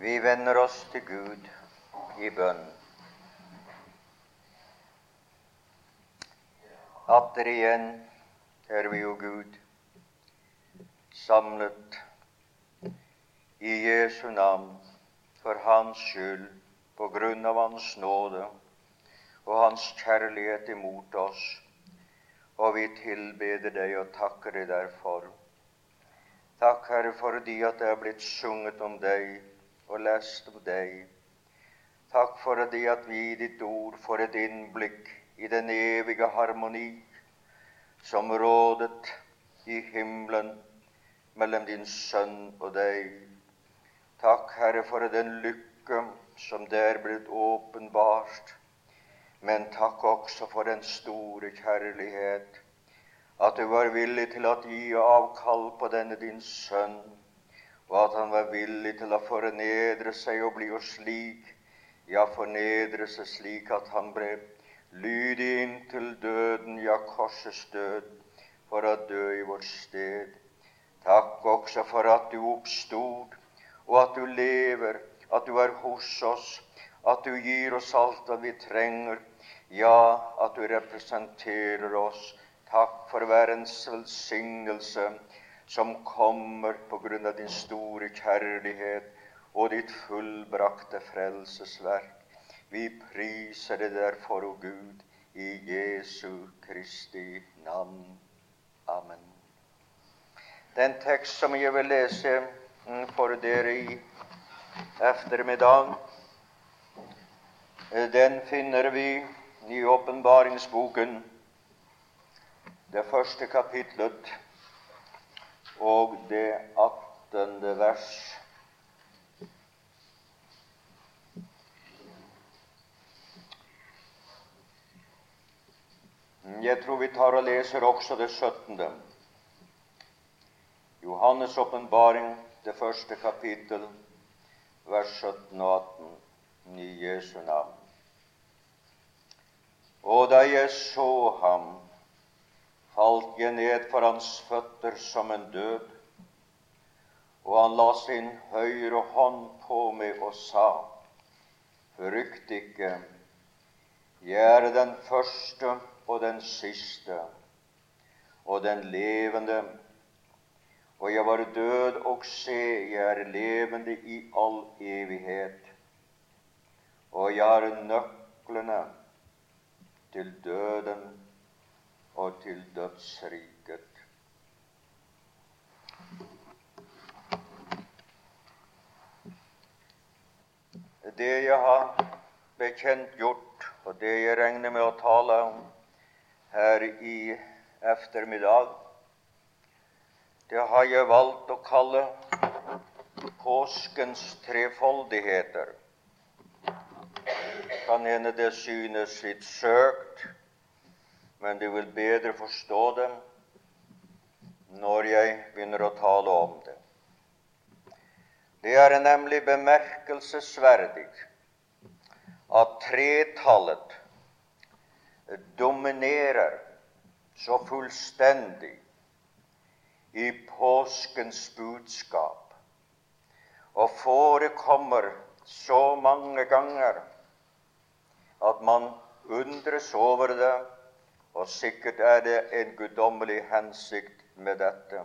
Vi vender oss til Gud i bønn. Atter igjen er vi jo Gud samlet i Jesu navn for Hans skyld, på grunn av Hans nåde og Hans kjærlighet imot oss. Og vi tilbeder deg og takker deg derfor. Takk, Herre, fordi at det er blitt sunget om deg og lest om deg. Takk for det at vi i ditt ord får et innblikk i den evige harmoni som rådet i himmelen mellom din sønn og deg. Takk, Herre, for den lykke som der blitt åpenbart. Men takk også for den store kjærlighet, at du var villig til å gi avkall på denne din sønn og at han var villig til å fornedre seg og bli jo slik, ja, fornedre seg slik at han ble lydig inntil døden, ja, korsets død, for å dø i vårt sted. Takk også for at du oppstod, og at du lever, at du er hos oss, at du gir oss alt hva vi trenger, ja, at du representerer oss. Takk for verdens velsignelse som kommer på grunn av din store kjærlighet og ditt fullbrakte frelsesverk. Vi priser deg derfor, o Gud, i Jesu Kristi navn. Amen. Den tekst som jeg vil lese mm, for dere i ettermiddag, eh, den finner vi i åpenbaringsboken, det første kapitlet og det attende vers. Jeg tror vi tar og leser også det 17. Johannes' åpenbaring, det første kapittel, vers 17 og 18, i Jesu navn. Og da jeg så ham, falt jeg ned for hans føtter som en død. Og han la sin høyre hånd på meg og sa, Frykt ikke, jeg er den første og den siste og den levende. Og jeg var død, og se, jeg er levende i all evighet. Og jeg har nøklene til døden og til dødsriket. Det jeg har bekjentgjort, og det jeg regner med å tale om her i ettermiddag, det har jeg valgt å kalle påskens trefoldigheter. Kan hende det synes litt søkt, men du vil bedre forstå dem når jeg begynner å tale om det. Det er nemlig bemerkelsesverdig at tretallet dominerer så fullstendig i påskens budskap og forekommer så mange ganger at man undres over det og sikkert er det en guddommelig hensikt med dette.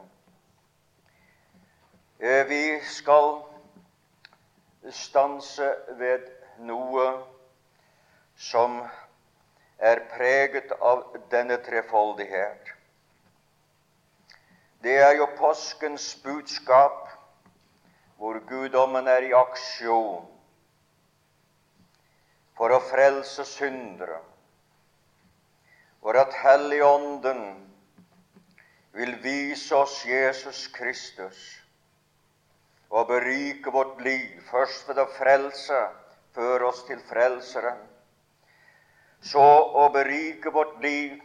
Eh, vi skal stanse ved noe som er preget av denne trefoldighet. Det er jo påskens budskap, hvor guddommen er i aksjon for å frelse syndere for at Helligånden vil vise oss Jesus Kristus og berike vårt liv, først ved å frelse, føre oss til Frelseren, så å berike vårt liv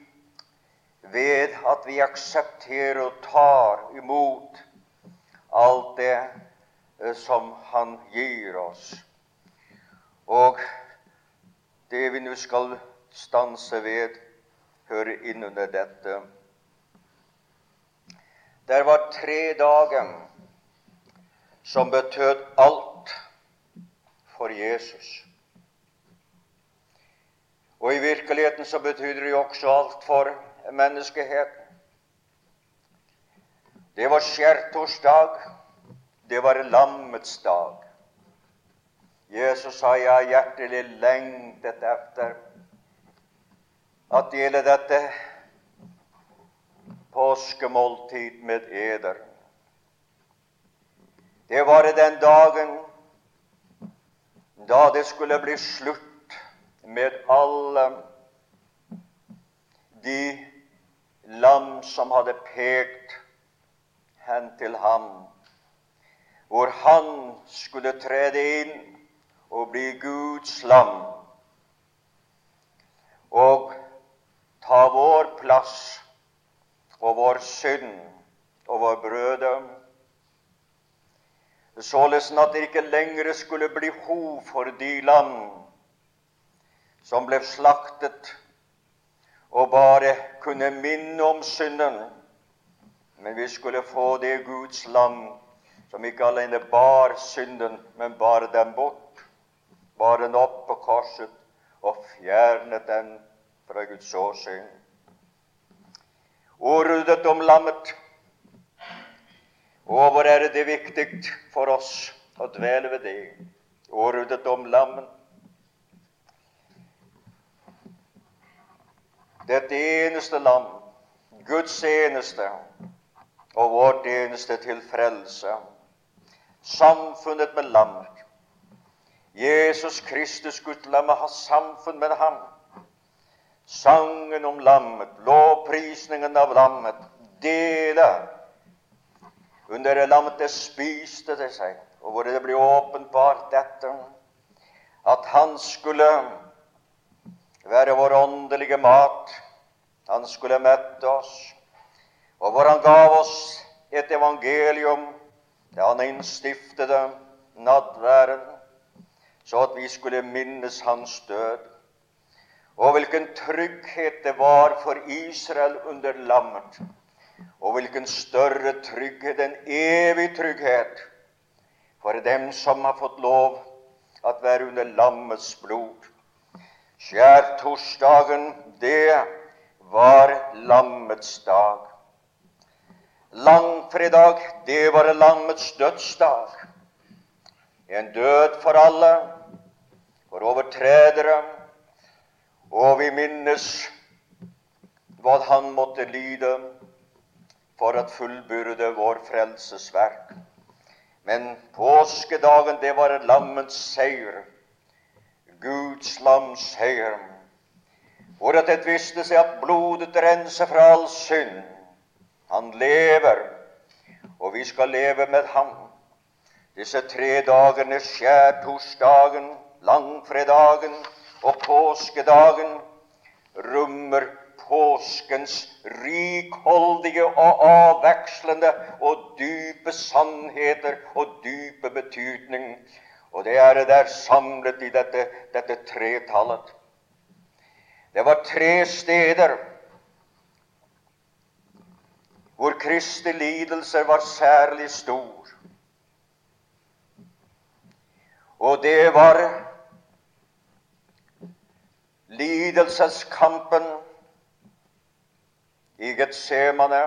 ved at vi aksepterer og tar imot alt det eh, som Han gir oss. Og det vi nå skal stanse ved, hører inn under dette. Det var tre dager som betød alt for Jesus. Og i virkeligheten så betydde det jo også alt for menneskeheten. Det var skjærtorsdag. Det var lammets dag. Jesus sa jeg hjertelig lengtet etter at dele dette påskemåltid med eder. Det var den dagen da det skulle bli slutt med alle de lam som hadde pekt hen til ham, hvor han skulle trede inn og bli Guds lam og ta vår plass og vår synd og vår brødre således at det ikke lenger skulle bli hov for de land som ble slaktet og bare kunne minne om synden, men vi skulle få det Guds land som ikke alene bar synden, men bar den bort, bar den opp på korset og fjernet den fra Guds åsyn. Ordet om lammet og hvor er det viktig for oss å dvele ved det? Ordet om lammen. Dette eneste lam, Guds eneste og vårt eneste til frelse. Samfunnet med lammet. Jesus Kristus, Guds lamme, har samfunn med ham. Sangen om lammet, lovprisningen av lammet, dele under lammet det spiste det seg, og hvor det ble åpenbart dette at han skulle være vår åndelige mat. Han skulle mette oss, og hvor han gav oss et evangelium da han innstiftede nattværen, så at vi skulle minnes hans død. Og hvilken trygghet det var for Israel under lammet og hvilken større trygghet, en evig trygghet, for dem som har fått lov at være under lammets blod. Skjærtorsdagen, det var lammets dag. Langfredag, det var lammets dødsdag. En død for alle, for overtredere. Og vi minnes hva han måtte lide for at fullbyrde vår frelsesverk. Men påskedagen, det var lammets seier. Guds lams seier. Hvor at det viste seg at blodet renser fra all synd. Han lever, og vi skal leve med ham. Disse tre dagene, skjærtorsdagen, langfredagen og påskedagen, rommer påskens rikholdige og avvekslende og dype sannheter og dype betydning. Og det er det der samlet i dette, dette tretallet. Det var tre steder hvor Kristi lidelser var særlig stor. Og det var lidelseskampen i Getsemane.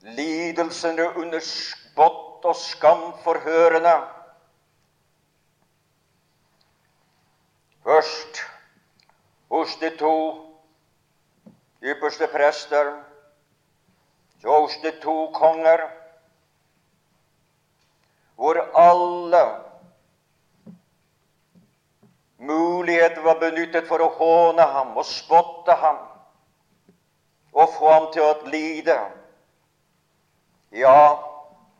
Lidelsene under spott og skam for hørende. Først hos de to ypperste prester, så hos de to konger, hvor alle Muligheter var benyttet for å håne ham og spotte ham og få ham til å lide. Ja,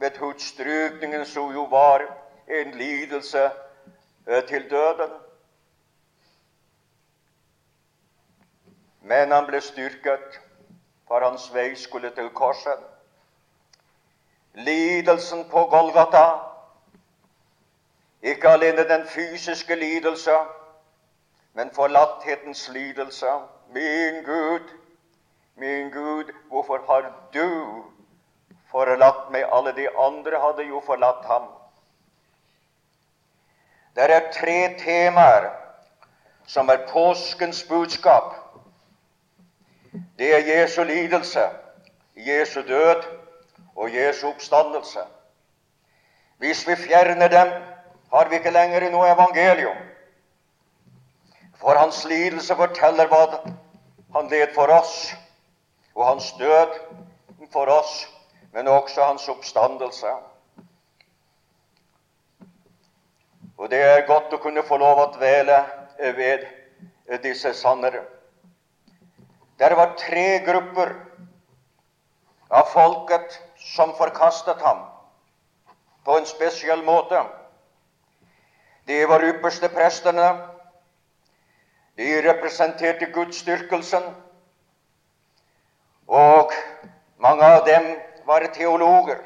ved hudstrykningen som jo var en lidelse eh, til døden. Men han ble styrket, for hans vei skulle til korset. Lidelsen på Golgata ikke alene den fysiske lidelse, men forlatthetens lidelse. Min Gud, min Gud, hvorfor har du forlatt meg? Alle de andre hadde jo forlatt ham. Det er tre temaer som er påskens budskap. Det er Jesu lidelse, Jesu død og Jesu oppstandelse. Hvis vi fjerner dem, har vi ikke lenger noe evangelium. For hans lidelse forteller hva han led for oss, og hans død for oss, men også hans oppstandelse. Og det er godt å kunne få lov å dvele ved disse sannere. Der var tre grupper av folket som forkastet ham på en spesiell måte. De var ypperste prestene. De representerte gudsdyrkelsen. Og mange av dem var teologer.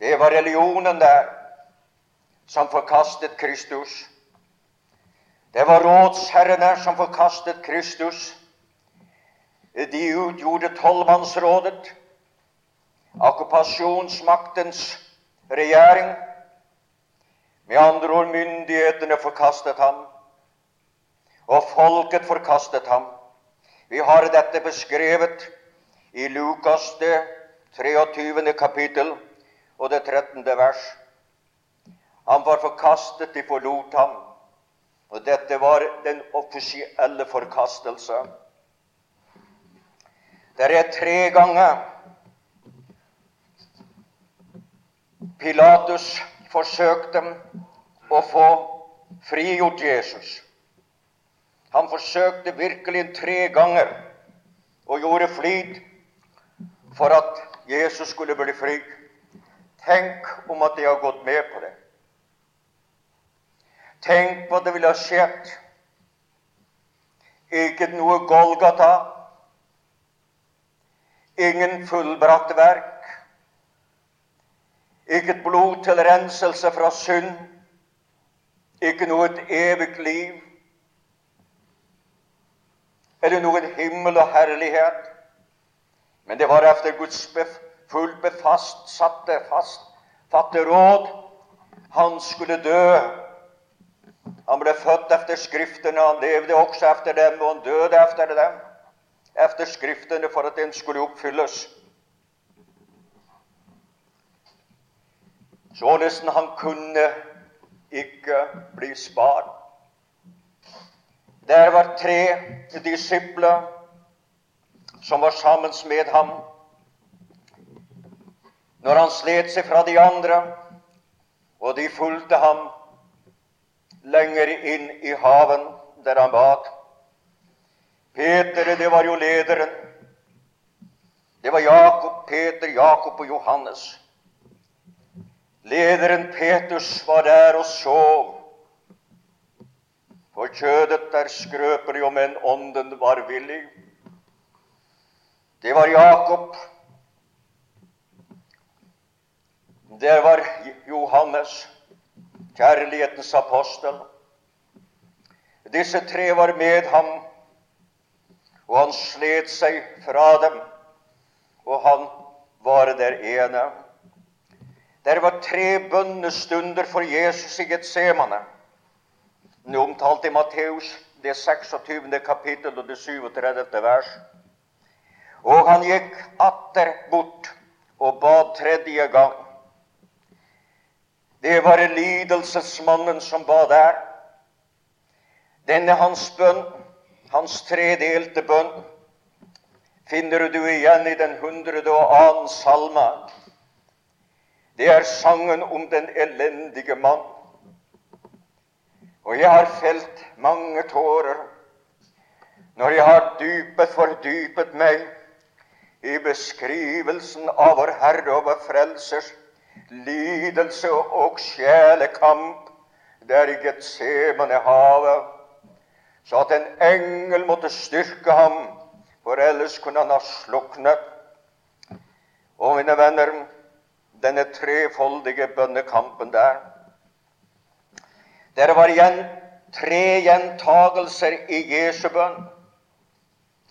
Det var religionen der som forkastet Kristus. Det var rådsherrene som forkastet Kristus. De utgjorde tolvmannsrådet, okkupasjonsmaktens regjering. Med andre ord myndighetene forkastet ham, og folket forkastet ham. Vi har dette beskrevet i Lukas det 23. kapittel og det 13. vers. Han var forkastet, de forlot ham. Og dette var den offisielle forkastelse. Det er tre ganger Pilatus forsøkte å få frigjort Jesus. Han forsøkte virkelig tre ganger og gjorde flid for at Jesus skulle bli fri. Tenk om at de har gått med på det. Tenk hva det ville ha skjedd. Ikke noe Golgata, ingen fullbratt verk, ikke et blod til renselse fra synd, ikke noe et evig liv, eller noen himmel og herlighet. Men det var etter Guds fullt befastsatte, fastfatte råd. Han skulle dø. Han ble født efter Skriftene, han levde også efter dem, og han døde efter dem, efter Skriftene, for at den skulle oppfylles. Således han kunne ikke bli spart. Der var tre disipler som var sammen med ham. Når han slet seg fra de andre, og de fulgte ham lenger inn i haven, der han bad. Peter, det var jo lederen. Det var Jakob, Peter, Jakob og Johannes. Lederen Peters var der og sov. For kjødet er skrøpelig, og men ånden var villig. Det var Jakob. Der var Johannes, kjærlighetens apostel. Disse tre var med ham, og han slet seg fra dem, og han var der ene. Der var tre bønnestunder for Jesus i Getsemane. Nå omtalt i Matteus det 26. kapittel og det 37. vers. Og han gikk atter bort og bad tredje gang. Det var lidelsesmannen som ba der. Denne hans bønn, hans tredelte bønn, finner du igjen i den hundrede og annen salme. Det er sangen om den elendige mann. Og jeg har felt mange tårer når jeg har dypet fordypet meg i beskrivelsen av vår Herre og vår Frelsers lidelse og sjelekamp der i Getsemane-havet, så at en engel måtte styrke ham, for ellers kunne han ha sluknet. Og mine venner, denne trefoldige bønnekampen der. Der var igjen tre gjentagelser i Jesu bønn.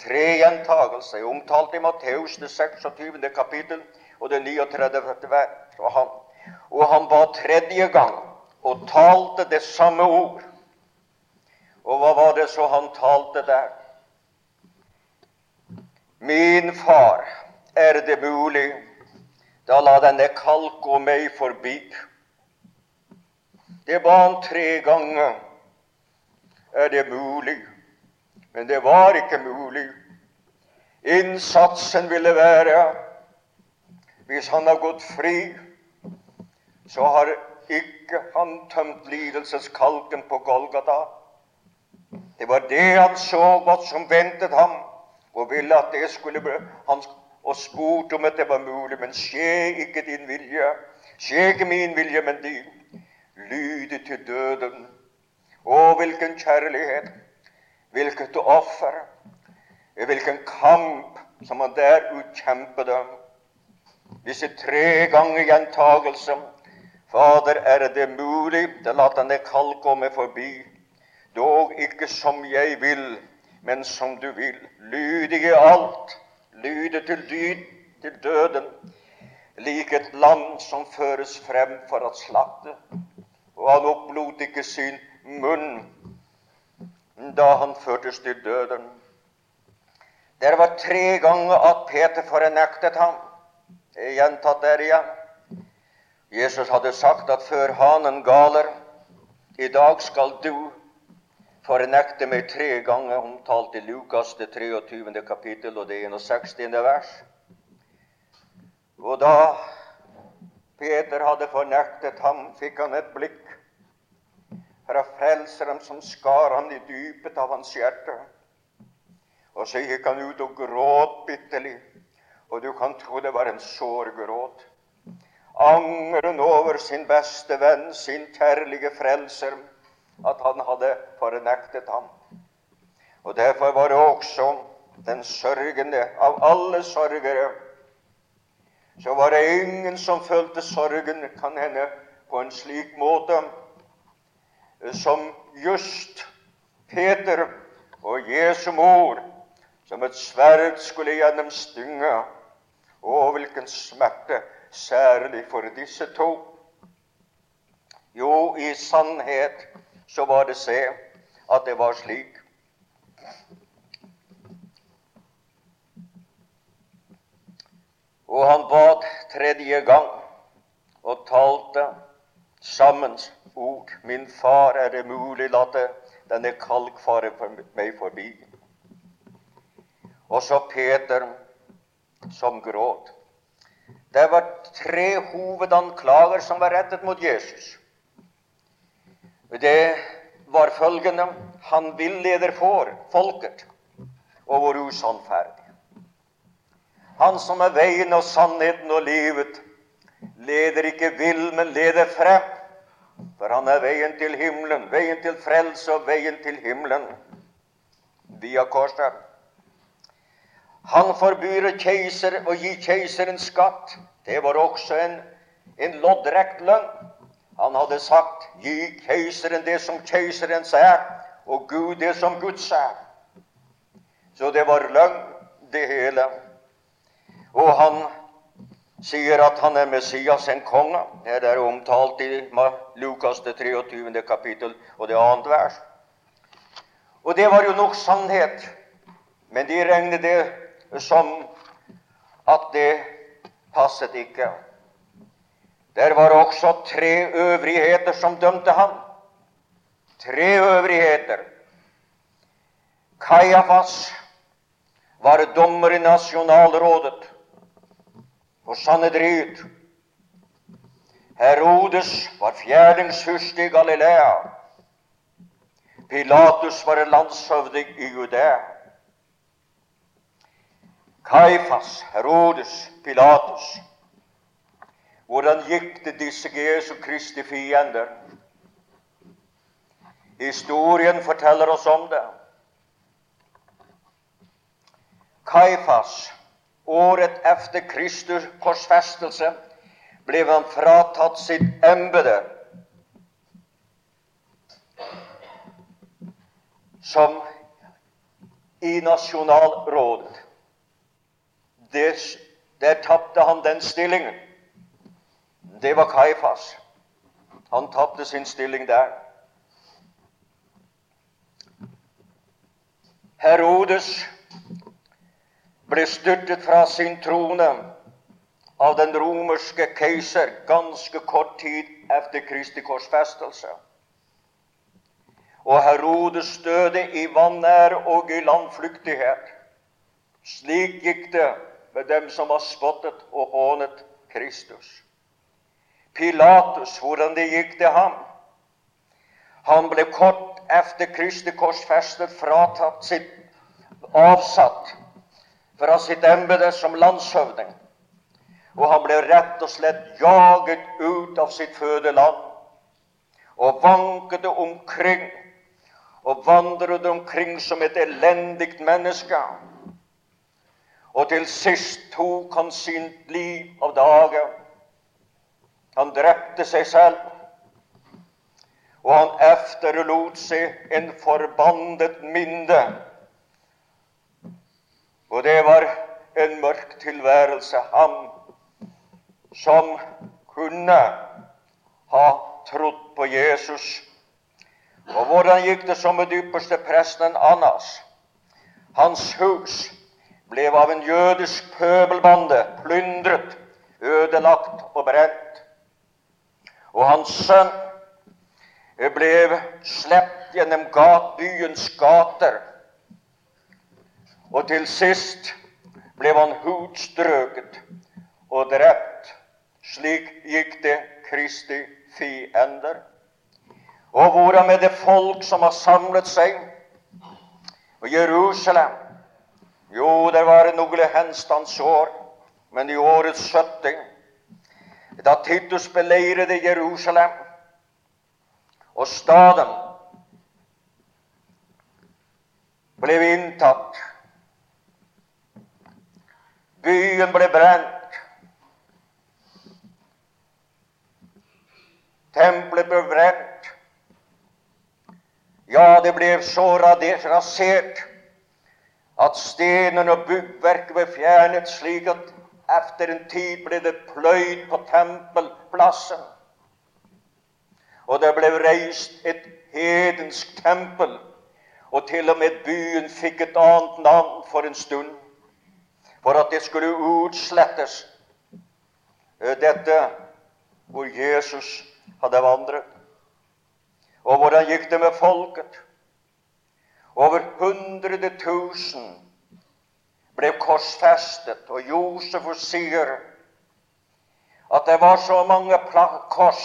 Tre gjentagelser omtalt i Matteus det 26. kapittel og det 39. vers. Og han, og han ba tredje gang og talte det samme ord. Og hva var det så han talte der? Min far, er det mulig, da la denne kalk gå meg forbi. Det ba han tre ganger. Er det mulig? Men det var ikke mulig. Innsatsen ville være Hvis han har gått fri, så har ikke han tømt lidelseskalken på Golgata. Det var det han så godt som ventet ham, og ville at det skulle bli han, og spurte om at det var mulig. Men skje ikke din vilje, skje ikke min vilje, men din. Lyde til døden. Å, hvilken kjærlighet, hvilket offer, hvilken kamp som han der utkjempede. Disse tre ganger gjentagelse. Fader, er det mulig, da la denne kall komme forbi. Dog ikke som jeg vil, men som du vil. Lydige alt, lyde til dyd, til døden, lik et lam som føres frem for å slakte. Og han opplot ikke sin munn da han førtes til døden. Det var tre ganger at Peter fornektet ham. Gjentatt der igjen. Jesus hadde sagt at før hanen galer, i dag skal du fornekte meg tre ganger, omtalt i Lukas det 23. kapittel og det 61. vers. Og da Peter hadde fornektet ham, fikk han et blikk fra Frelseren som skar han i dypet av hans hjerte. Og så gikk han ut og gråt bitterlig, og du kan tro det var en sårgråt. Angeren over sin beste venn, sin kjærlige frelser, at han hadde fornektet ham. Og Derfor var det også den sørgende av alle sørgere. Så var det ingen som følte sorgen, kan hende, på en slik måte som just Peter og Jesu mor, som et sverd skulle gjennomstynge. Å, hvilken smerte, særlig for disse to. Jo, i sannhet så var det se at det var slik. Og han bad tredje gang og talte sammen ord. Min far, er det mulig, la denne kalk for meg forbi. Og så Peter som gråt. Det var tre hovedanklager som var rettet mot Jesus. Det var følgende han villeder for folket og var usannferdig. Han som er veien og sannheten og livet, leder ikke vill, men leder frem. For han er veien til himmelen, veien til frelse og veien til himmelen via korset. Han forbyr keiser å gi keiseren skatt. Det var også en, en loddrekt lønn. Han hadde sagt 'gi keiseren det som keiserens er, og Gud det som Guds er'. Så det var løgn, det hele. Og han sier at han er Messias, en konge. Det er omtalt i Lukas det 23. kapittel og det annet vers. Og det var jo nok sannhet, men de regnet det som at det passet ikke. Der var også tre øvrigheter som dømte ham. Tre øvrigheter. Kajafas var dommer i nasjonalrådet for Sanedrid. Herodes var fjerdingshyrste i Galilea. Pilatus var landshøvding i Judea. Kaifas, Herodes, Pilatus. Hvordan gikk det disse Jesu Kristi fiender? Historien forteller oss om det. Kaifas Året efter Kristus korsfestelse ble han fratatt sitt embete som i nasjonalrådet. der tapte han den stillingen. Det var Kaifas. Han tapte sin stilling der. Herodes ble styrtet fra sin trone av den romerske keiser ganske kort tid etter Kristi korsfestelse. Og Herodes døde i vanære og i landflyktighet. Slik gikk det med dem som har spottet og hånet Kristus. Pilatus, hvordan det gikk til ham? Han ble kort etter Kristi korsfestet fratatt sitt avsatt fra sitt embete som landshøvding. Og han ble rett og slett jaget ut av sitt fødeland og vanket omkring og vandret omkring som et elendig menneske. Og til sist tok han sitt liv av dage. Han drepte seg selv og han efterlot seg en forbannet minde. Og det var en mørk tilværelse, han som kunne ha trodd på Jesus. Og hvordan gikk det så med dypeste presten Annas? Hans hus ble av en jødisk pøbelbande plyndret, ødelagt og brent. Og hans sønn ble slept gjennom byens gater. Og til sist ble han hudstrøket og drept. Slik gikk det Kristi fiender. Og hvordan med det folk som har samlet seg? Og Jerusalem Jo, det var noen henstandsår, men i årets 70, da Titus beleirede Jerusalem og staden ble inntatt. Byen ble brent. Tempelet ble brent. Ja, det ble så rasert at stenen og byggverket ble fjernet, slik at etter en tid ble det pløyd på tempelplassen. Og det ble reist et hedensk tempel. Og til og med byen fikk et annet navn for en stund. For at det skulle utslettes, eh, dette hvor Jesus hadde vandret. Og hvordan gikk det med folket? Over hundre tusen ble korsfestet, og Josefus sier at det var så mange kors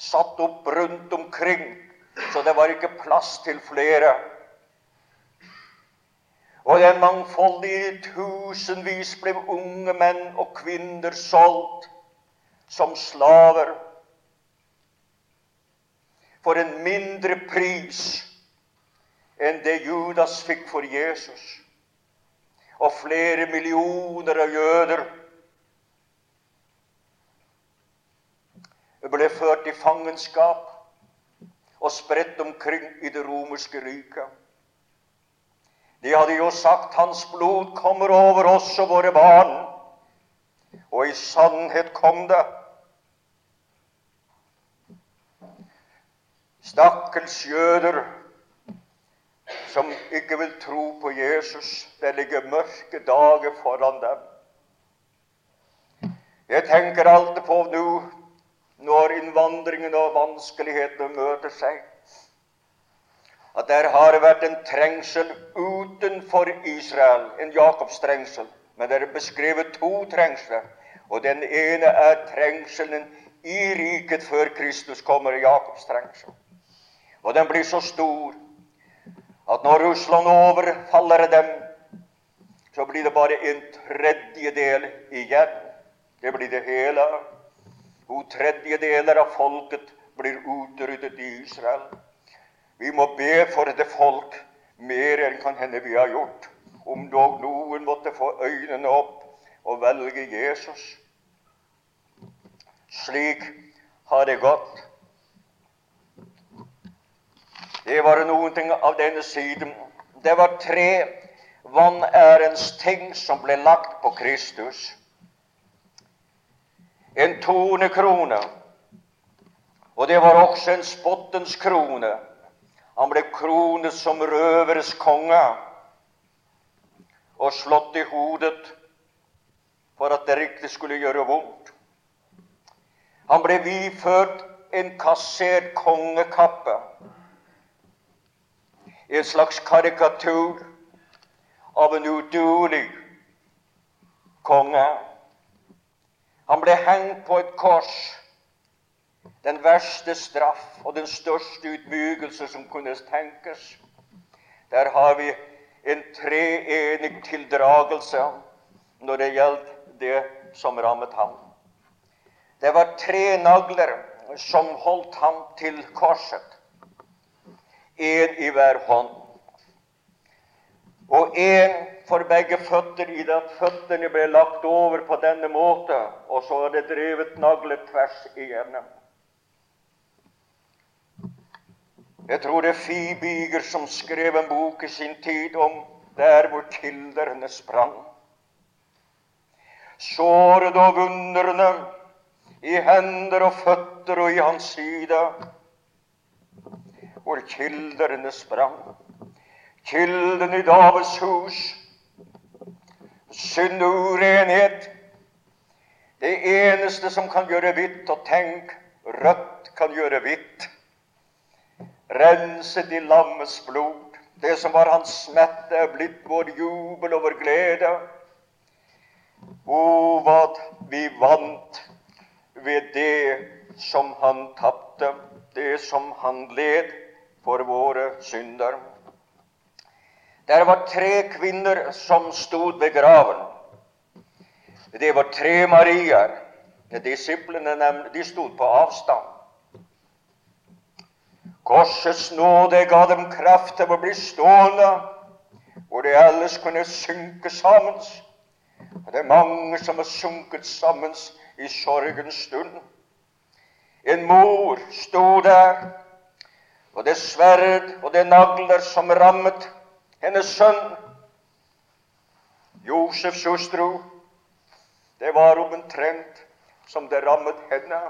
satt opp rundt omkring, så det var ikke plass til flere. Og den mangfoldige tusenvis ble unge menn og kvinner solgt som slaver for en mindre pris enn det Judas fikk for Jesus. Og flere millioner av jøder ble ført i fangenskap og spredt omkring i det romerske riket. De hadde jo sagt 'Hans blod kommer over oss og våre barn'. Og i sannhet kom det. Stakkels jøder som ikke vil tro på Jesus. Det ligger mørke dager foran dem. Jeg tenker alltid på nå når innvandringen og vanskelighetene møter seg, at der har vært en trengsel utenfor Israel, en Jakobstrengsel. Men det er beskrevet to trengsler, og den ene er trengselen i riket før Kristus kommer, Jakobstrengsel. Og den blir så stor at når Russland overfaller dem, så blir det bare en tredjedel igjen. Det blir det hele. To tredjedeler av folket blir utryddet i Israel. Vi må be for det folk mer enn kan hende vi har gjort. Om dog noen måtte få øynene opp og velge Jesus. Slik har det gått. Det var noen ting av denne siden. Det var tre vanærens ting som ble lagt på Kristus en tornekrone Og det var også en spottens krone. Han ble kronet som røveres konge og slått i hodet for at det riktig skulle gjøre vondt. Han ble viført en kassert kongekappe, en slags karikatur av en uduelig konge. Han ble hengt på et kors den verste straff og den største utmygelse som kunne tenkes. Der har vi en treenig tildragelse når det gjaldt det som rammet ham. Det var tre nagler som holdt ham til korset, én i hver hånd. Og en for begge føtter i at føttene ble lagt over på denne måte, og så er det drevet nagler tvers igjennom. Jeg tror det er Fibiger som skrev en bok i sin tid om der hvor kilderne sprang. Såret og vundrene i hender og føtter og i hans side, hvor kilderne sprang. Kilden i Davids hus, synd og urenhet. Det eneste som kan gjøre hvitt, og tenk, rødt kan gjøre hvitt renset i lammets blod. Det som var hans smette, er blitt vår jubel og vår glede. O, hva vi vant ved det som han tapte, det som han led for våre synder. Der var tre kvinner som stod ved graven. Det var tre Marier. Disiplene de stod på avstand. Korsets nåde ga dem kraft til å bli stående hvor de ellers kunne synke sammen. Og det er mange som har sunket sammen i sorgens stund. En mor sto der, og det sverd og det nagler som rammet hennes sønn. Josefs hustru. Det var omtrent som det rammet henne.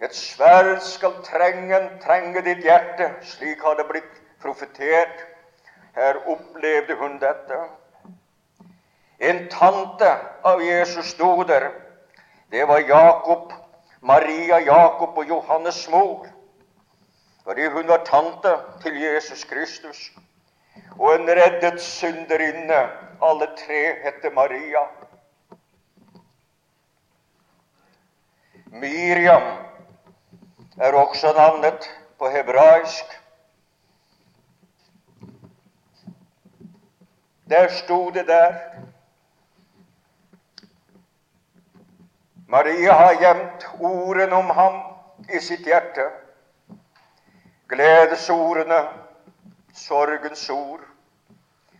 Et sverd skal trenge, trenge ditt hjerte. Slik har det blitt profetert. Her opplevde hun dette. En tante av Jesus sto der. Det var Jakob, Maria, Jakob og Johannes mor. Fordi hun var tante til Jesus Kristus. Og en reddet synderinne. Alle tre heter Maria. Miriam er også navnet på hebraisk. Der sto det der Maria har gjemt ordene om ham i sitt hjerte. Gledesordene, sorgens ord.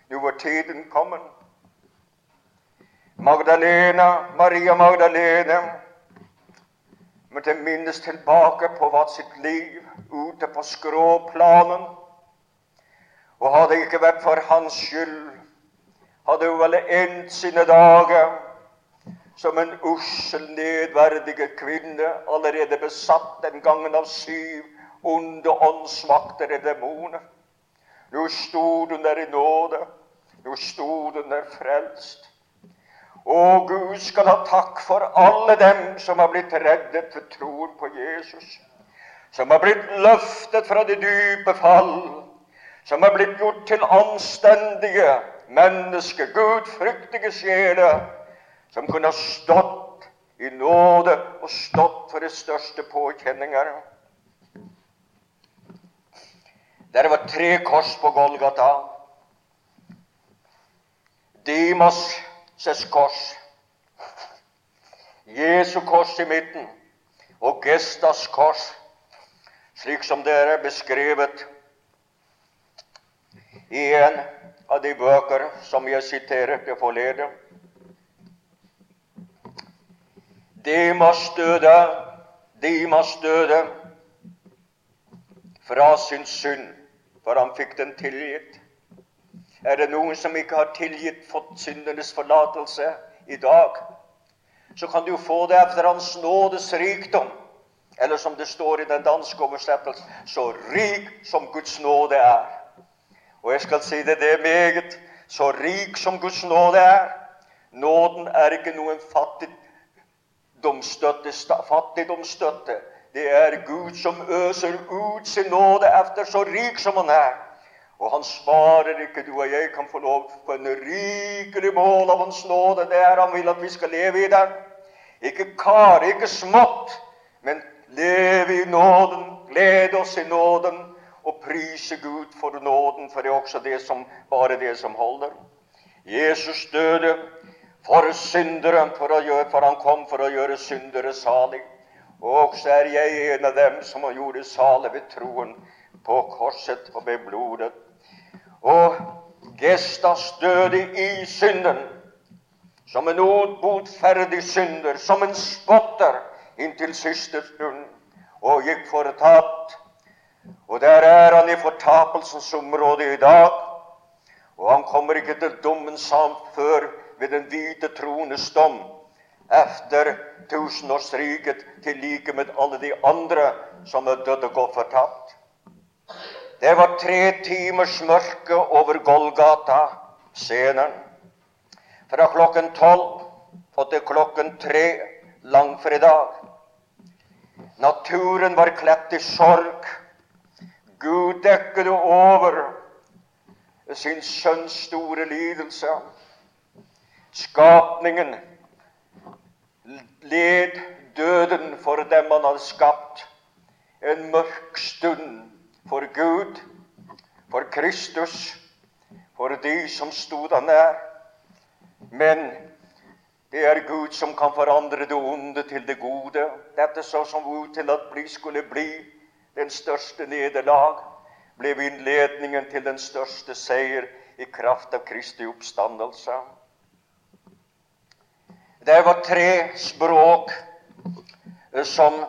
Nå var tiden kommet. Magdalena, Maria Magdalene måtte minnes tilbake på hva sitt liv ute på skråplanen. Og hadde det ikke vært for hans skyld, hadde hun vel endt sine dager som en ussel, nedverdige kvinne, allerede besatt den gangen av syv onde åndsmakter og demoner. Nå stod hun der i nåde. Nå stod hun der frelst. Å, Gud skal ha takk for alle dem som har blitt reddet ved troen på Jesus. Som har blitt løftet fra det dype fall. Som har blitt gjort til anstendige mennesker, gudfryktige sjeler. Som kunne ha stått i nåde og stått for de største påkjenninger. Der var tre kors på Golgata. Dimas kors. Jesu kors i midten og Gestas kors, slik som det er beskrevet i en av de bøker som jeg siterte forleden. Dimas døde, Dimas døde fra sin synd, for han fikk den tilgitt. Er det noen som ikke har tilgitt, fått syndenes forlatelse i dag, så kan du få det etter Hans nådes rikdom. Eller som det står i den danske oversettelsen, så rik som Guds nåde er. Og jeg skal si det, det er meget. Så rik som Guds nåde er. Nåden er ikke noen fattigdomsstøtte. fattigdomsstøtte. Det er Gud som øser ut sin nåde efter så rik som han er. Og han svarer ikke du og jeg kan få lov på en rikelig mål av Hans nåde. Det er Han vil at vi skal leve i den. Ikke kar, ikke smått, men leve i nåden, glede oss i nåden og prise Gud for nåden, for det er også det som, bare det som holder. Jesus døde for syndere, for, gjøre, for han kom for å gjøre syndere salig. Og så er jeg en av dem som har gjort salig ved troen på korset og ved blodet. Og Gestas døde i synden, som en botferdig synder, som en spotter inntil siste stund, og gikk fortapt. Og der er han i fortapelsens område i dag. Og han kommer ikke til dommen samt før ved den hvite trones dom efter tusenårsriket til like med alle de andre som er døde og fortapt. Det var tre timers mørke over Golgata-scenen. Fra klokken tolv og til klokken tre langfredag. Naturen var kledt i sorg. Gud dekket over sin sønns store lidelse. Skapningen led døden for dem han hadde skapt. En mørk stund for Gud, for Kristus, for de som stod han nær. Men det er Gud som kan forandre det onde til det gode. Dette så som ut til at bli skulle bli den største nederlag, ble innledningen til den største seier i kraft av Kristi oppstandelse. Det var tre språk eh, som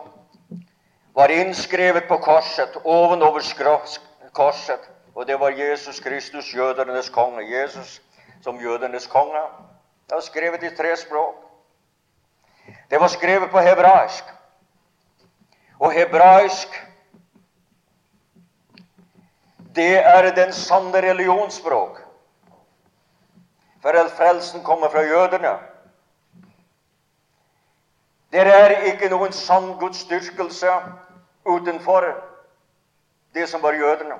var innskrevet på korset, ovenover korset. Og det var Jesus Kristus, jødenes konge. Jesus som jødenes konge. Det var skrevet i tre språk. Det var skrevet på hebraisk. Og hebraisk, det er den sanne religionsspråk. For frelsen kommer fra jødene. Det er ikke noen sann gudsdyrkelse utenfor det som var jødene.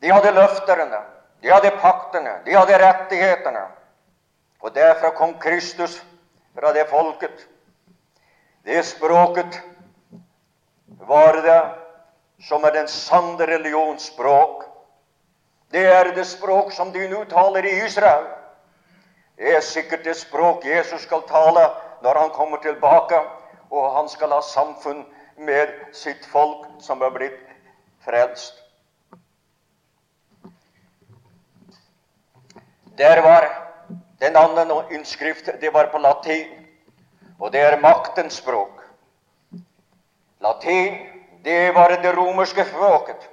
De hadde løfterne, de hadde paktene, de hadde rettighetene. Og derfra kom Kristus fra det folket. Det språket var det som er den sanne religionsspråk. Det er det språk som de nå taler i Israel. Det er sikkert det språk Jesus skal tale når han kommer tilbake, og han skal ha samfunn med sitt folk som er blitt frelst. Der var den andre innskrift, det var på latin, og det er maktens språk. Latin, det var det romerske språket,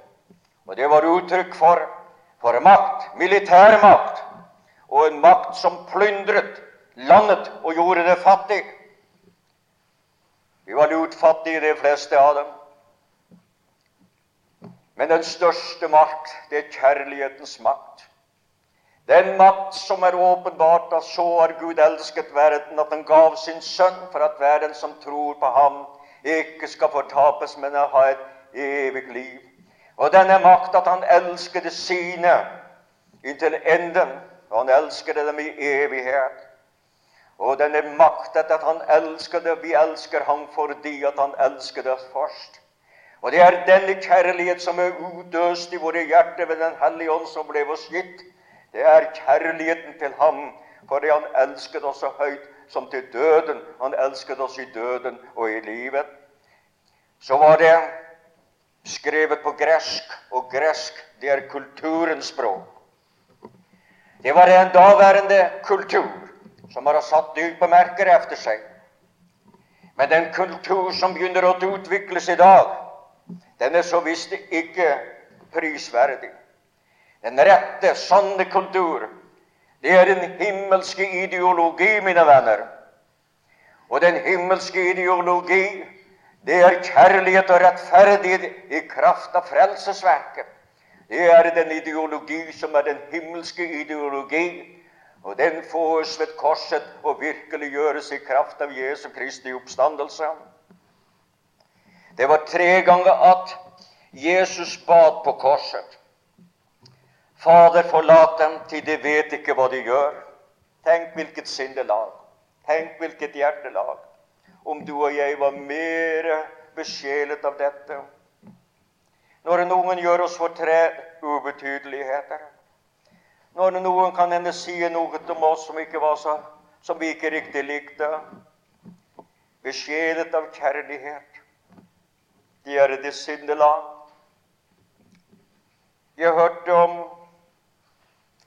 og det var uttrykk for, for makt, militærmakt, og en makt som plyndret landet og gjorde det fattig. Vi var lutfattige, de fleste av dem. Men den største makt, det er kjærlighetens makt. Den makt som er åpenbart at så har Gud elsket verden, at han gav sin sønn for at hver den som tror på ham, ikke skal fortapes, men ha et evig liv. Og denne makt at han elsket sine inntil enden, og han elsket dem i evighet. Og denne maktet at han elsker det. Vi elsker ham fordi at han elsker det først. Og det er denne kjærlighet som er utøst i våre hjerter ved Den hellige ånd som ble oss gitt. Det er kjærligheten til ham fordi han elsket oss så høyt som til døden. Han elsket oss i døden og i livet. Så var det skrevet på gresk, og gresk det er kulturens språk. Det var en daværende kultur som har satt dype merker efter seg. Men den kultur som begynner å utvikles i dag, den er så visst ikke prisverdig. Den rette, sanne kultur, det er den himmelske ideologi, mine venner. Og den himmelske ideologi, Det er kjærlighet og rettferdighet i kraft av frelsesverket. Det er den ideologi som er den himmelske ideologi. Og den fås ved korset og virkeliggjøres i kraft av Jesu Kristi oppstandelse. Det var tre ganger at Jesus bad på korset. Fader, forlat dem, til de vet ikke hva de gjør. Tenk hvilket sinnelag. Tenk hvilket hjertelag om du og jeg var mer besjelet av dette. Når noen gjør oss fortred ubetydeligheter, når noen kan hende si noe om oss som, ikke var så, som vi ikke riktig likte, besjelet av kjærlighet, de er det sinnelag. Jeg hørte om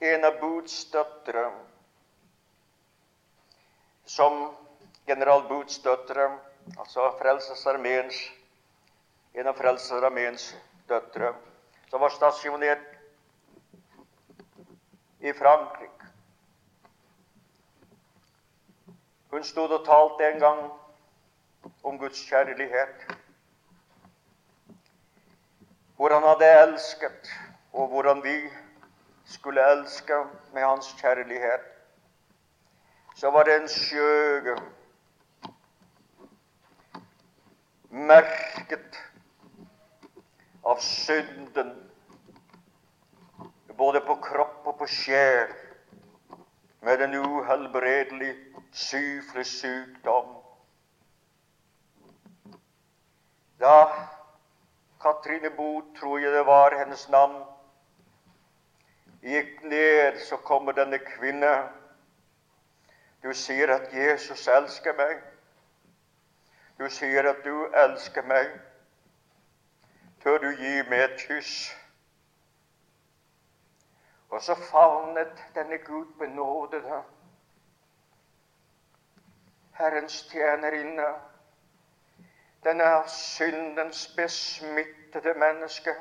en av Boots døtre som general Boots døtre, altså Frelsesarmeens, en av Frelsesarmeens døtre, som var stasjonert i Frankrike. Hun stod og talte en gang om Guds kjærlighet. Hvor han hadde elsket, og hvordan vi skulle elske med hans kjærlighet. Så var det en skjøge merket av synden, både på kropp og på sjel, med en uhelbredelig syflig sykdom. Da Katrine Both, tror jeg det var hennes navn, gikk ned, så kommer denne kvinne. Du sier at Jesus elsker meg. Du sier at du elsker meg. Tør du gi meg et kyss? Og så favnet denne Gud benådede Herrens tjenerinne, denne syndens besmittede menneske,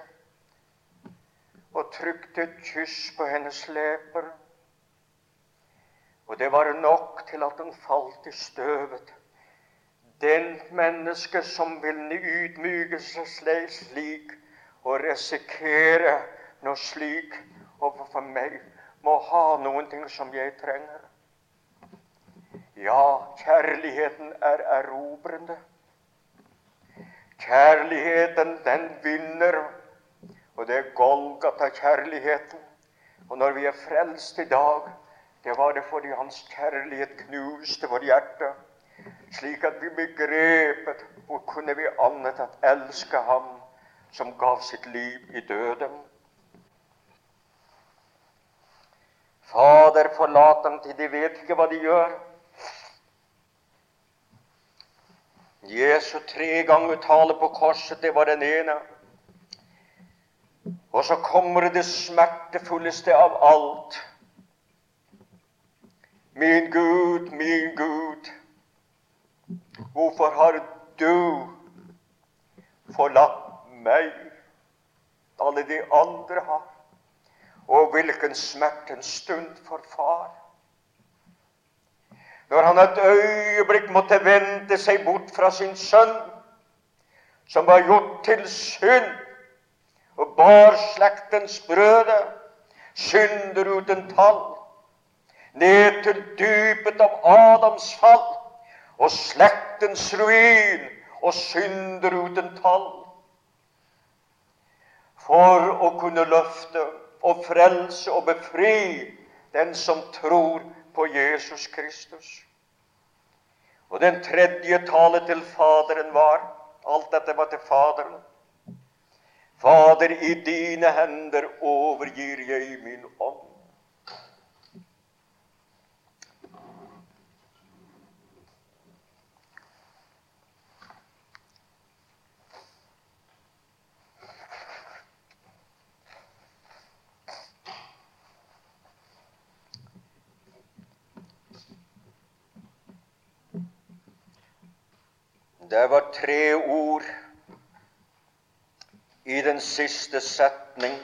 og trykte et kyss på hennes leper. Og det var nok til at hun falt i støvet. Den menneske som vil ydmyke seg slik og risikere noe slik overfor meg, må ha noen ting som jeg trenger. Ja, kjærligheten er erobrende. Kjærligheten, den vinner. Og det er Golgata-kjærligheten. Og når vi er frelst i dag, det var det fordi Hans kjærlighet knuste vårt hjerte slik at vi begrepet hvor kunne vi annet at elske Ham som gav sitt liv i døden. Fader, forlat dem til de vet ikke hva de gjør. Jesu tre ganger tale på korset, det var den ene. Og så kommer det smertefulleste av alt. Min Gud, min Gud, Hvorfor har du forlatt meg? Alle de andre har. Og hvilken smertens stund for far. Når han et øyeblikk måtte vente seg bort fra sin sønn, som var gjort til synd, og bar slektens brøde, synder uten tall, ned til dypet av Adams fall og slektens ruin og synder uten tall. For å kunne løfte og frelse og befri den som tror på Jesus Kristus. Og den tredje tale til Faderen var Alt dette var til Faderen. Fader, i dine hender overgir jeg min ånd. Det var tre ord i den siste setning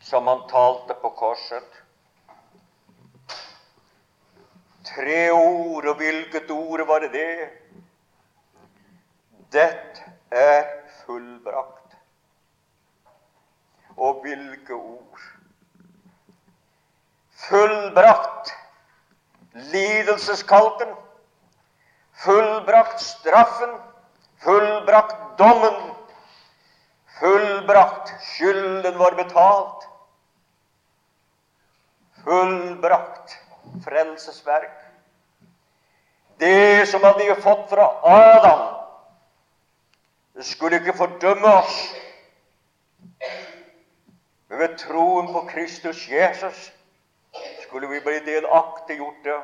som han talte på korset. Tre ord, og hvilket ord var det? Dette er fullbrakt. Og hvilke ord! Fullbrakt lidelseskalken, fullbrakt straffen, fullbrakt dommen, fullbrakt skylden var betalt, fullbrakt frelsesverk. Det som hadde vi fått fra Adam, det skulle ikke fordømme oss. Men ved troen på Kristus Jesus skulle vi bli delaktiggjorte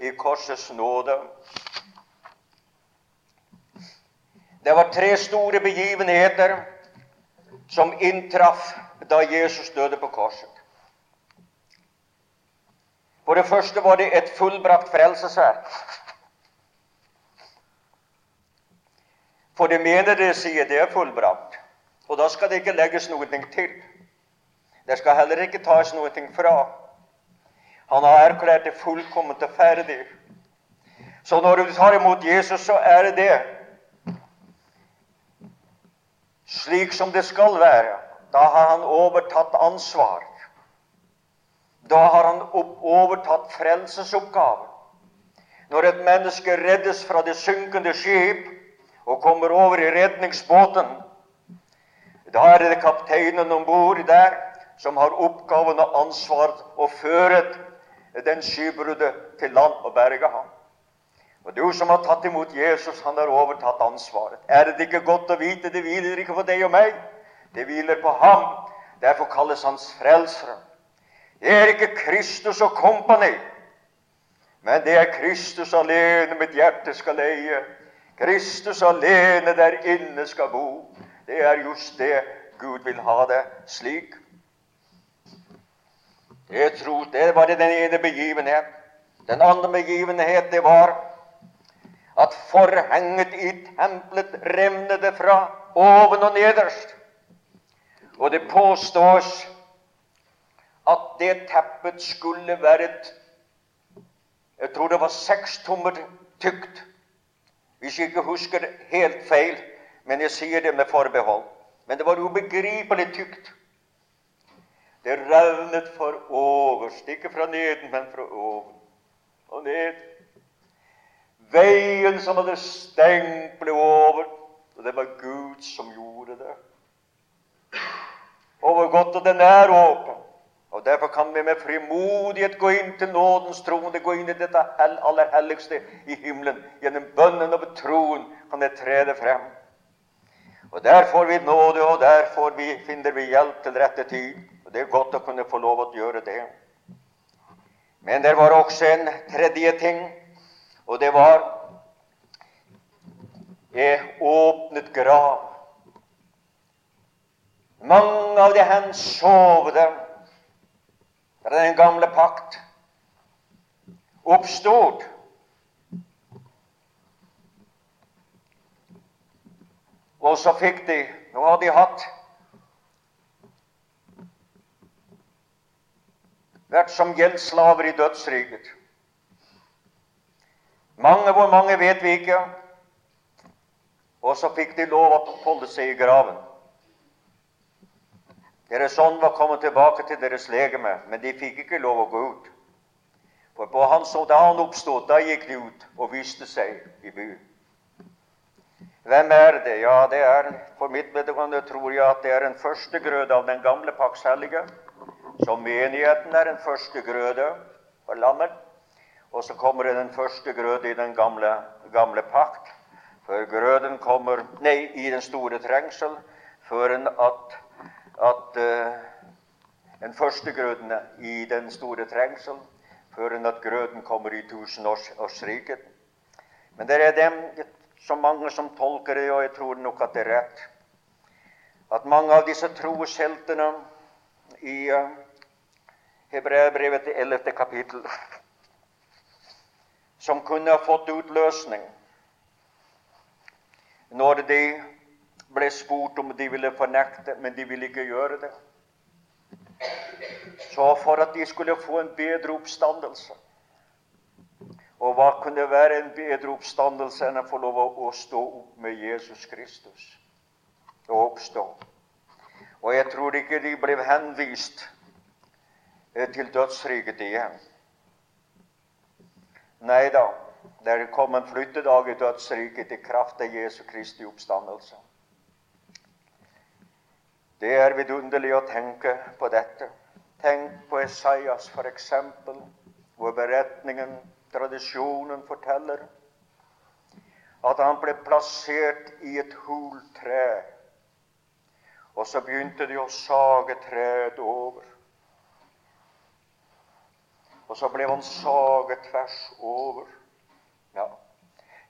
i korsets nåde. Det var tre store begivenheter som inntraff da Jesus døde på korset. For det første var det et fullbrakt frelsesverk. For det mener det sier det er fullbrakt. Og da skal det ikke legges noe til. Det skal heller ikke tas noe fra. Han har erklært det fullkomment og ferdig. Så når du tar imot Jesus, så er det det slik som det skal være. Da har han overtatt ansvar. Da har han overtatt frelsesoppgaven. Når et menneske reddes fra det synkende skip og kommer over i redningsbåten, da er det kapteinen om bord der som har oppgaven og ansvaret å føre den skybruddet til land og berge ham. Og du som har tatt imot Jesus, han har overtatt ansvaret. Er det ikke godt å vite? Det hviler ikke på deg og meg. Det hviler på ham. Derfor kalles hans frelsere. Det er ikke Kristus og kompani, men det er Kristus alene mitt hjerte skal eie. Kristus alene der inne skal bo. Det er just det Gud vil ha det slik. Jeg tror Det var den ene begivenhet. Den andre begivenhet det var at forhenget i tempelet revnet fra oven og nederst. Og det påstås at det teppet skulle være et Jeg tror det var seks tommer tykt, hvis jeg ikke husker helt feil. Men jeg sier det med forbehold. Men det var ubegripelig tykt. Det revnet for overst, ikke fra neden, men fra oven og ned. Veien som hadde stengt, ble over, og det var Gud som gjorde det. Og hvor godt og den er åpen. Og Derfor kan vi med frimodighet gå inn til nådens troende, gå inn i dette aller helligste i himmelen. Gjennom bønnen og troen kan det tre det frem. Og Der får vi nåde, og der vi, finner vi hjelp til rette tid. Og Det er godt å kunne få lov å gjøre det. Men det var også en tredje ting, og det var Jeg åpnet grav. Mange av de hensovne fra den gamle pakt oppstod. Og så fikk de Nå har de hatt vært som gjeldsslaver i dødsriket. Mange, hvor mange vet vi ikke. Og så fikk de lov å holde seg i graven. Deres ånd var kommet tilbake til deres legeme, men de fikk ikke lov å gå ut. For på hans, da han oppstod, da gikk de ut og viste seg i byen. Hvem er det? Ja, det er For mitt vedkommende tror jeg at det er en førstegrøde av den gamle paks hellige. Så menigheten er en førstegrøde for lammet. Og så kommer det den første grøde i den gamle, gamle pakt. Før grøden kommer Nei, i den store trengsel. Før en at, at uh, den første grøden i den store trengsel. Før en at grøden kommer i tusenårsriket. Men det er dem, så mange som tolker det, og jeg tror nok at det er rett, at mange av disse trosheltene i uh, Hebreabrevet til 11. kapittel som kunne ha fått utløsning når de ble spurt om de ville fornekte, men de ville ikke gjøre det. Så for at de skulle få en bedre oppstandelse, Og hva kunne være en bedre oppstandelse enn å få lov å stå opp med Jesus Kristus? Og oppstå. Og jeg tror ikke de ble henvist til dødsriket igjen. Nei da, det kom en flyttedag i dødsriket i kraft av Jesu Kristi oppstandelse. Det er vidunderlig å tenke på dette. Tenk på Esaias, f.eks., hvor beretningen, tradisjonen, forteller at han ble plassert i et hultre. Og så begynte de å sage treet over. Og så ble han saget tvers over. Ja,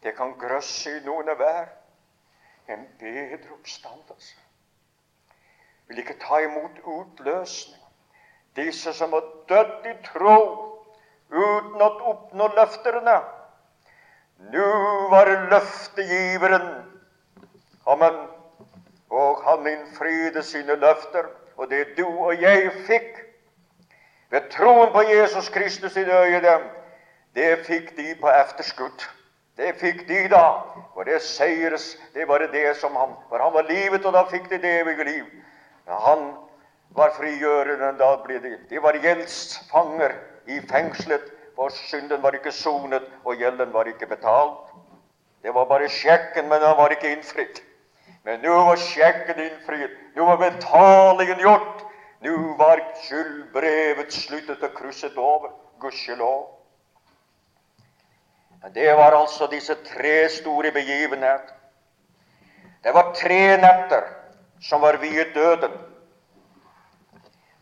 det kan grøsse i noen hver en bedre oppstandelse vil ikke ta imot utløsning. Disse som har dødd i tro uten å oppnå løfterne. Nå var løftegiveren Amen. Og han innfridde sine løfter. Og det du og jeg fikk ved troen på Jesus Kristus i det øyet, det fikk de på efterskudd. Det fikk de da. For det seires, det var det som han For han var livet, og da fikk de det evige liv. Han var frigjørende, Da ble de, de var gjeldsfanger i fengselet, for synden var ikke sonet, og gjelden var ikke betalt. Det var bare sjekken, men den var ikke innfridd. Men nå var sjekken innfridd. Nå var betalingen gjort. Nå var skyldbrevet sluttet og krysset over. Gudskjelov. Det var altså disse tre store begivenheter. Det var tre netter som var viet døden.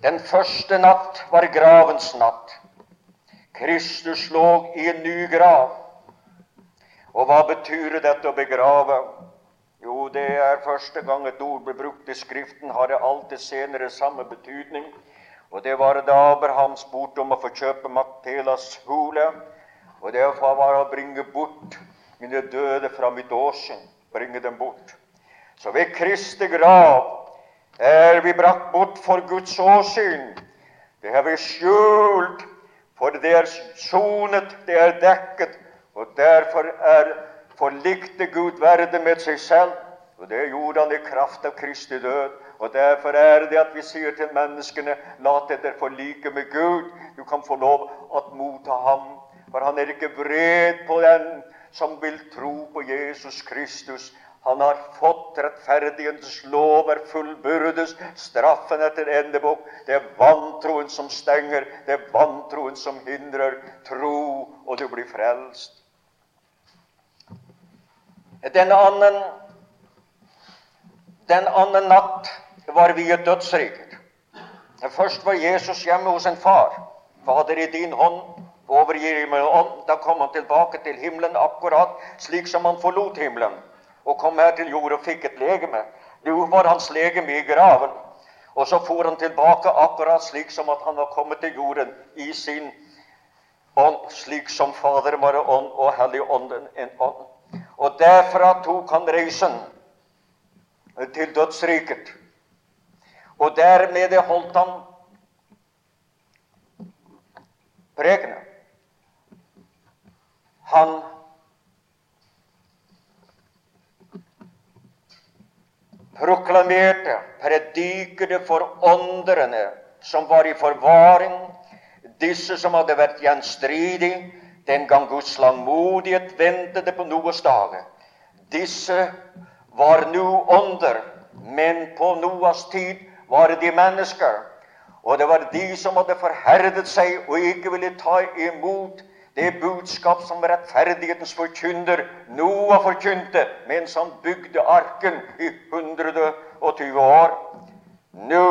Den første natt var gravens natt. Kristus lå i en ny grav. Og hva betyr dette å begrave? Jo, det er første gang et ord ble brukt i Skriften, har det alltid senere samme betydning. Og det var da Abraham spurte om å få kjøpe Maktelas hule. Og det var å bringe bort mine døde fra mitt åsyn. Bringe dem bort. Så ved Kristi grav er vi brakt bort for Guds åsyn. Det har vi skjult, for det er sonet, det er dekket. Og derfor er forlikte Gud verden med seg selv. Og det gjorde han i kraft av Kristi død. Og derfor er det at vi sier til menneskene la dere forlike med Gud. Du kan få lov å motta ham. For han er ikke vred på den som vil tro på Jesus Kristus. Han har fått rettferdighetens lov er fullbyrdes, straffen etter endebukk. Det er vantroen som stenger, det er vantroen som hindrer. Tro, og du blir frelst. Den annen, den annen natt var vi i dødsriket. Først var Jesus hjemme hos en far. Fader, i din hånd overgir jeg meg ånd. Da kom han tilbake til himmelen akkurat slik som han forlot himmelen og kom her til jord og fikk et legeme. Nå var hans legeme i graven. Og så for han tilbake akkurat slik som at han var kommet til jorden i sin ånd, slik som Fader var ånd og Helligånden en ånd. Og derfra tok han reisen til dødsriket. Og dermed holdt han prekene. Han proklamerte, predikede for åndrene som var i forvaring, disse som hadde vært gjenstridige den gang Guds langmodighet ventet på Noas dager. Disse var nå ånder, men på Noas tid var de mennesker. Og det var de som hadde forherdet seg og ikke ville ta imot det budskap som rettferdighetens forkynner Noah forkynte mens han bygde arken i 120 år. Nå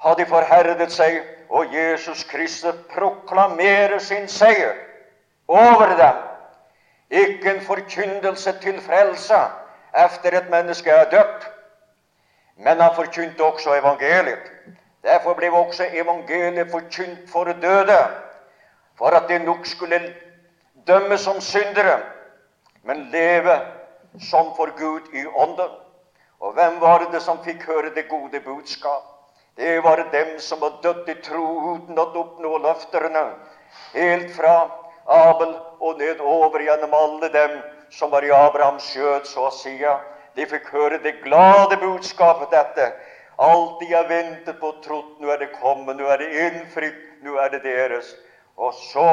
har de forherdet seg, og Jesus Kristus proklamerer sin seier over dem. Ikke en forkyndelse til frelse efter et menneske er dødt, men han forkynte også evangeliet. Derfor ble også evangeliet forkynt for døde for at de nok skulle dømme som syndere, men leve som for Gud i ånden. Og hvem var det som fikk høre det gode budskap? Det var dem som var dødt i tro uten å oppnå løfterne, helt fra Abel og nedover gjennom alle dem som var i Abrahams skjød, så å si. De fikk høre det glade budskapet dette. Alt de har ventet på og trodd, nå er det kommet, nå er det innfridd, nå er det deres. Og så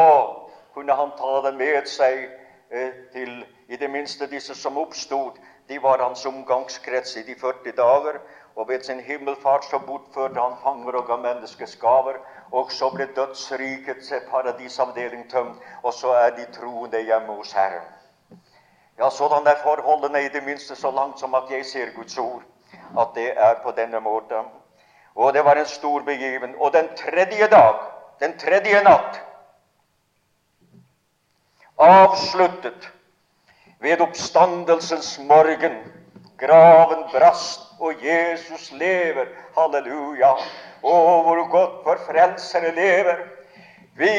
kunne han ta dem med seg eh, til i det minste disse som oppstod. De var hans omgangskrets i de 40 dager. Og ved sin himmelfart så bortførte han fanger og ga menneskets gaver. Og så ble dødsrikets paradisavdeling tømt, og så er de troende hjemme hos Herren. Ja, sådan er forholdene i det minste så langt som at jeg ser Guds ord. At det er på denne måten. Og det var en stor begiven. Og den tredje dag, den tredje natt, avsluttet ved oppstandelsens morgen. Graven brast, og Jesus lever. Halleluja. Å, hvor godt vår Frelsere lever. Vi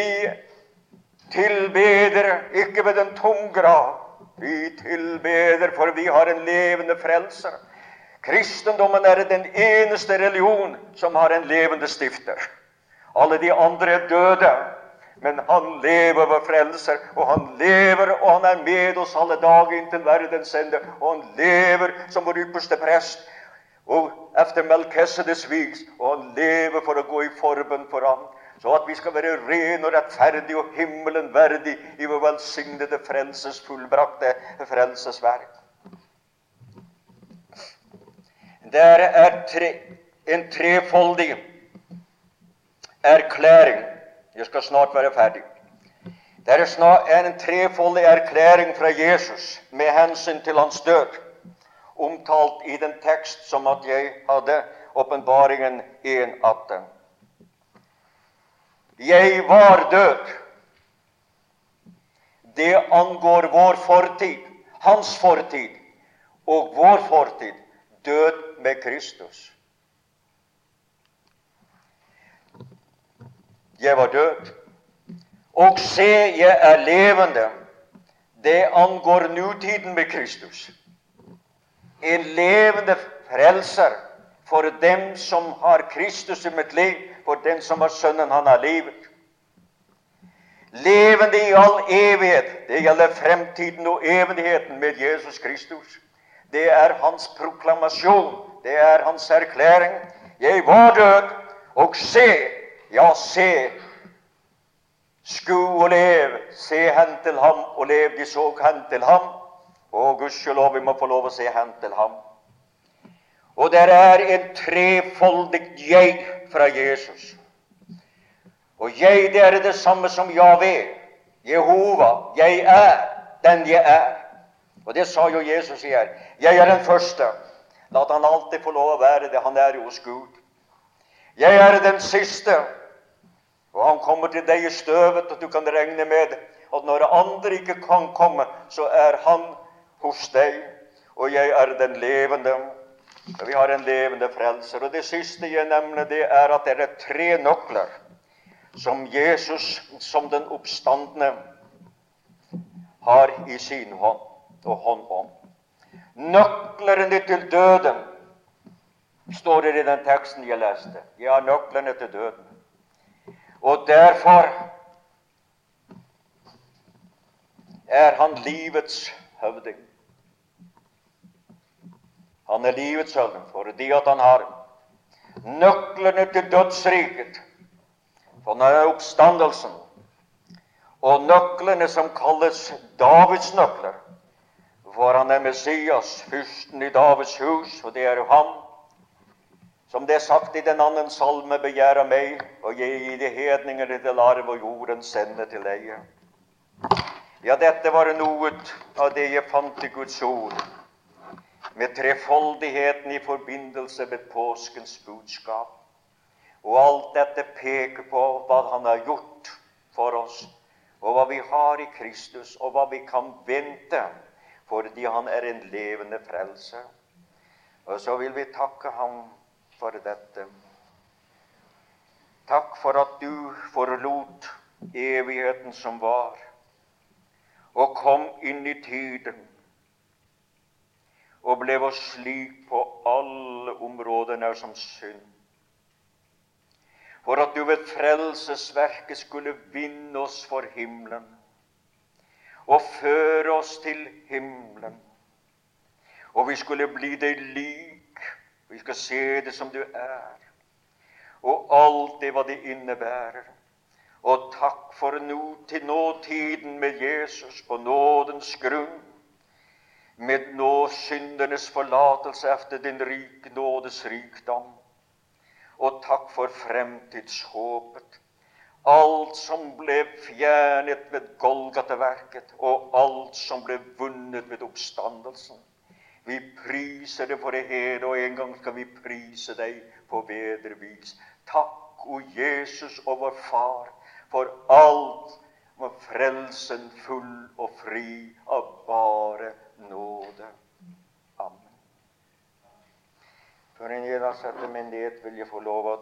tilbeder ikke ved en tom grav. Vi tilbeder, for vi har en levende frelser. Kristendommen er den eneste religion som har en levende stifter. Alle de andre er døde. Men han lever, vår frelser, og han lever, og han er med oss alle dager inntil verdens ende. Og han lever som vår ypperste prest og etter Melkesedes viks, og han lever for å gå i forbønn for ham. Så at vi skal være ren og rettferdig og himmelen verdig i vår velsignede frelses fullbrakte frelsesverk. Der er tre, en trefoldig erklæring jeg skal snart være ferdig. Det er en trefoldig erklæring fra Jesus med hensyn til hans død, omtalt i den tekst som at jeg hadde, åpenbaringen 1.18. Jeg var død. Det angår vår fortid, hans fortid og vår fortid. Død med Kristus. jeg var død. Og se, jeg er levende. Det angår nutiden med Kristus. En levende frelser for dem som har Kristus i mitt liv, for den som har Sønnen han har livet. Levende i all evighet. Det gjelder fremtiden og evigheten med Jesus Kristus. Det er hans proklamasjon. Det er hans erklæring. Jeg var død, og se, ja, se, sku og lev, se hen til ham og lev. De så hen til ham. Og gudskjelov, vi må få lov å se hen til ham. Og der er en trefoldig jeg fra Jesus. Og jeg, det er det samme som Javé, Jehova. Jeg er den jeg er. Og det sa jo Jesus her. Jeg er den første. La han alltid få lov å være det. Han er hos Gud. Jeg er den siste. Og han kommer til deg i støvet, og du kan regne med at når andre ikke kan komme, så er han hos deg. Og jeg er den levende. Vi har en levende frelser. Og det siste jeg nevner, det er at det er tre nøkler som Jesus, som den oppstandende, har i sin hånd og hånd om. Nøklene til døden står det i den teksten jeg leste. Jeg har nøklene til døden. Og derfor er han livets høvding. Han er livets høvding fordi at han har nøklene til dødsriket. For han er oppstandelsen. Og nøklene som kalles Davids nøkler. For han er Messias, fyrsten i Davids hus, og det er jo han. som det er sagt i den annen salme, begjærer meg, og gi de hedninger til arv og jorden sender til deg. Ja, dette var noe av det jeg fant i Guds ord, med trefoldigheten i forbindelse med påskens budskap. Og alt dette peker på hva Han har gjort for oss, og hva vi har i Kristus, og hva vi kan vente, fordi Han er en levende frelse. Og så vil vi takke Ham for dette. Takk for at du forlot evigheten som var, og kom inn i tiden og ble oss slik på alle områder nær som synd. For at du ved frelsesverket skulle vinne oss for himmelen. og føre oss til himmelen. Og vi skulle bli deg lik. Vi skal se det som du er. Og alt det hva det innebærer. Og takk for nå til nåtiden med Jesus på nådens grunn. Med nå syndernes forlatelse efter din rik nådes rikdom. Og takk for fremtidshåpet alt som ble fjernet ved Golgata-verket, og alt som ble vunnet ved oppstandelsen. Vi priser det for det hele, og en gang skal vi prise deg på bedre vis. Takk, o Jesus og vår Far, for alt med frelsen full og fri av bare nåde. Amen. Før en gir setter etter ned, vil jeg få lov å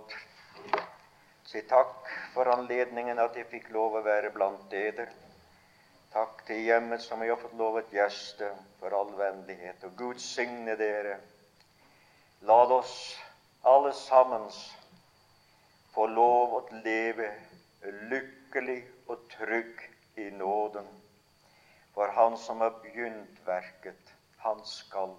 Si takk for anledningen at jeg fikk lov å være blant dere. Takk til hjemmet som jeg har fått lov å gjeste, for all vennlighet. Og Gud signe dere. La oss alle sammen få lov å leve lykkelig og trygg i nåden. For Han som har begynt verket, han skal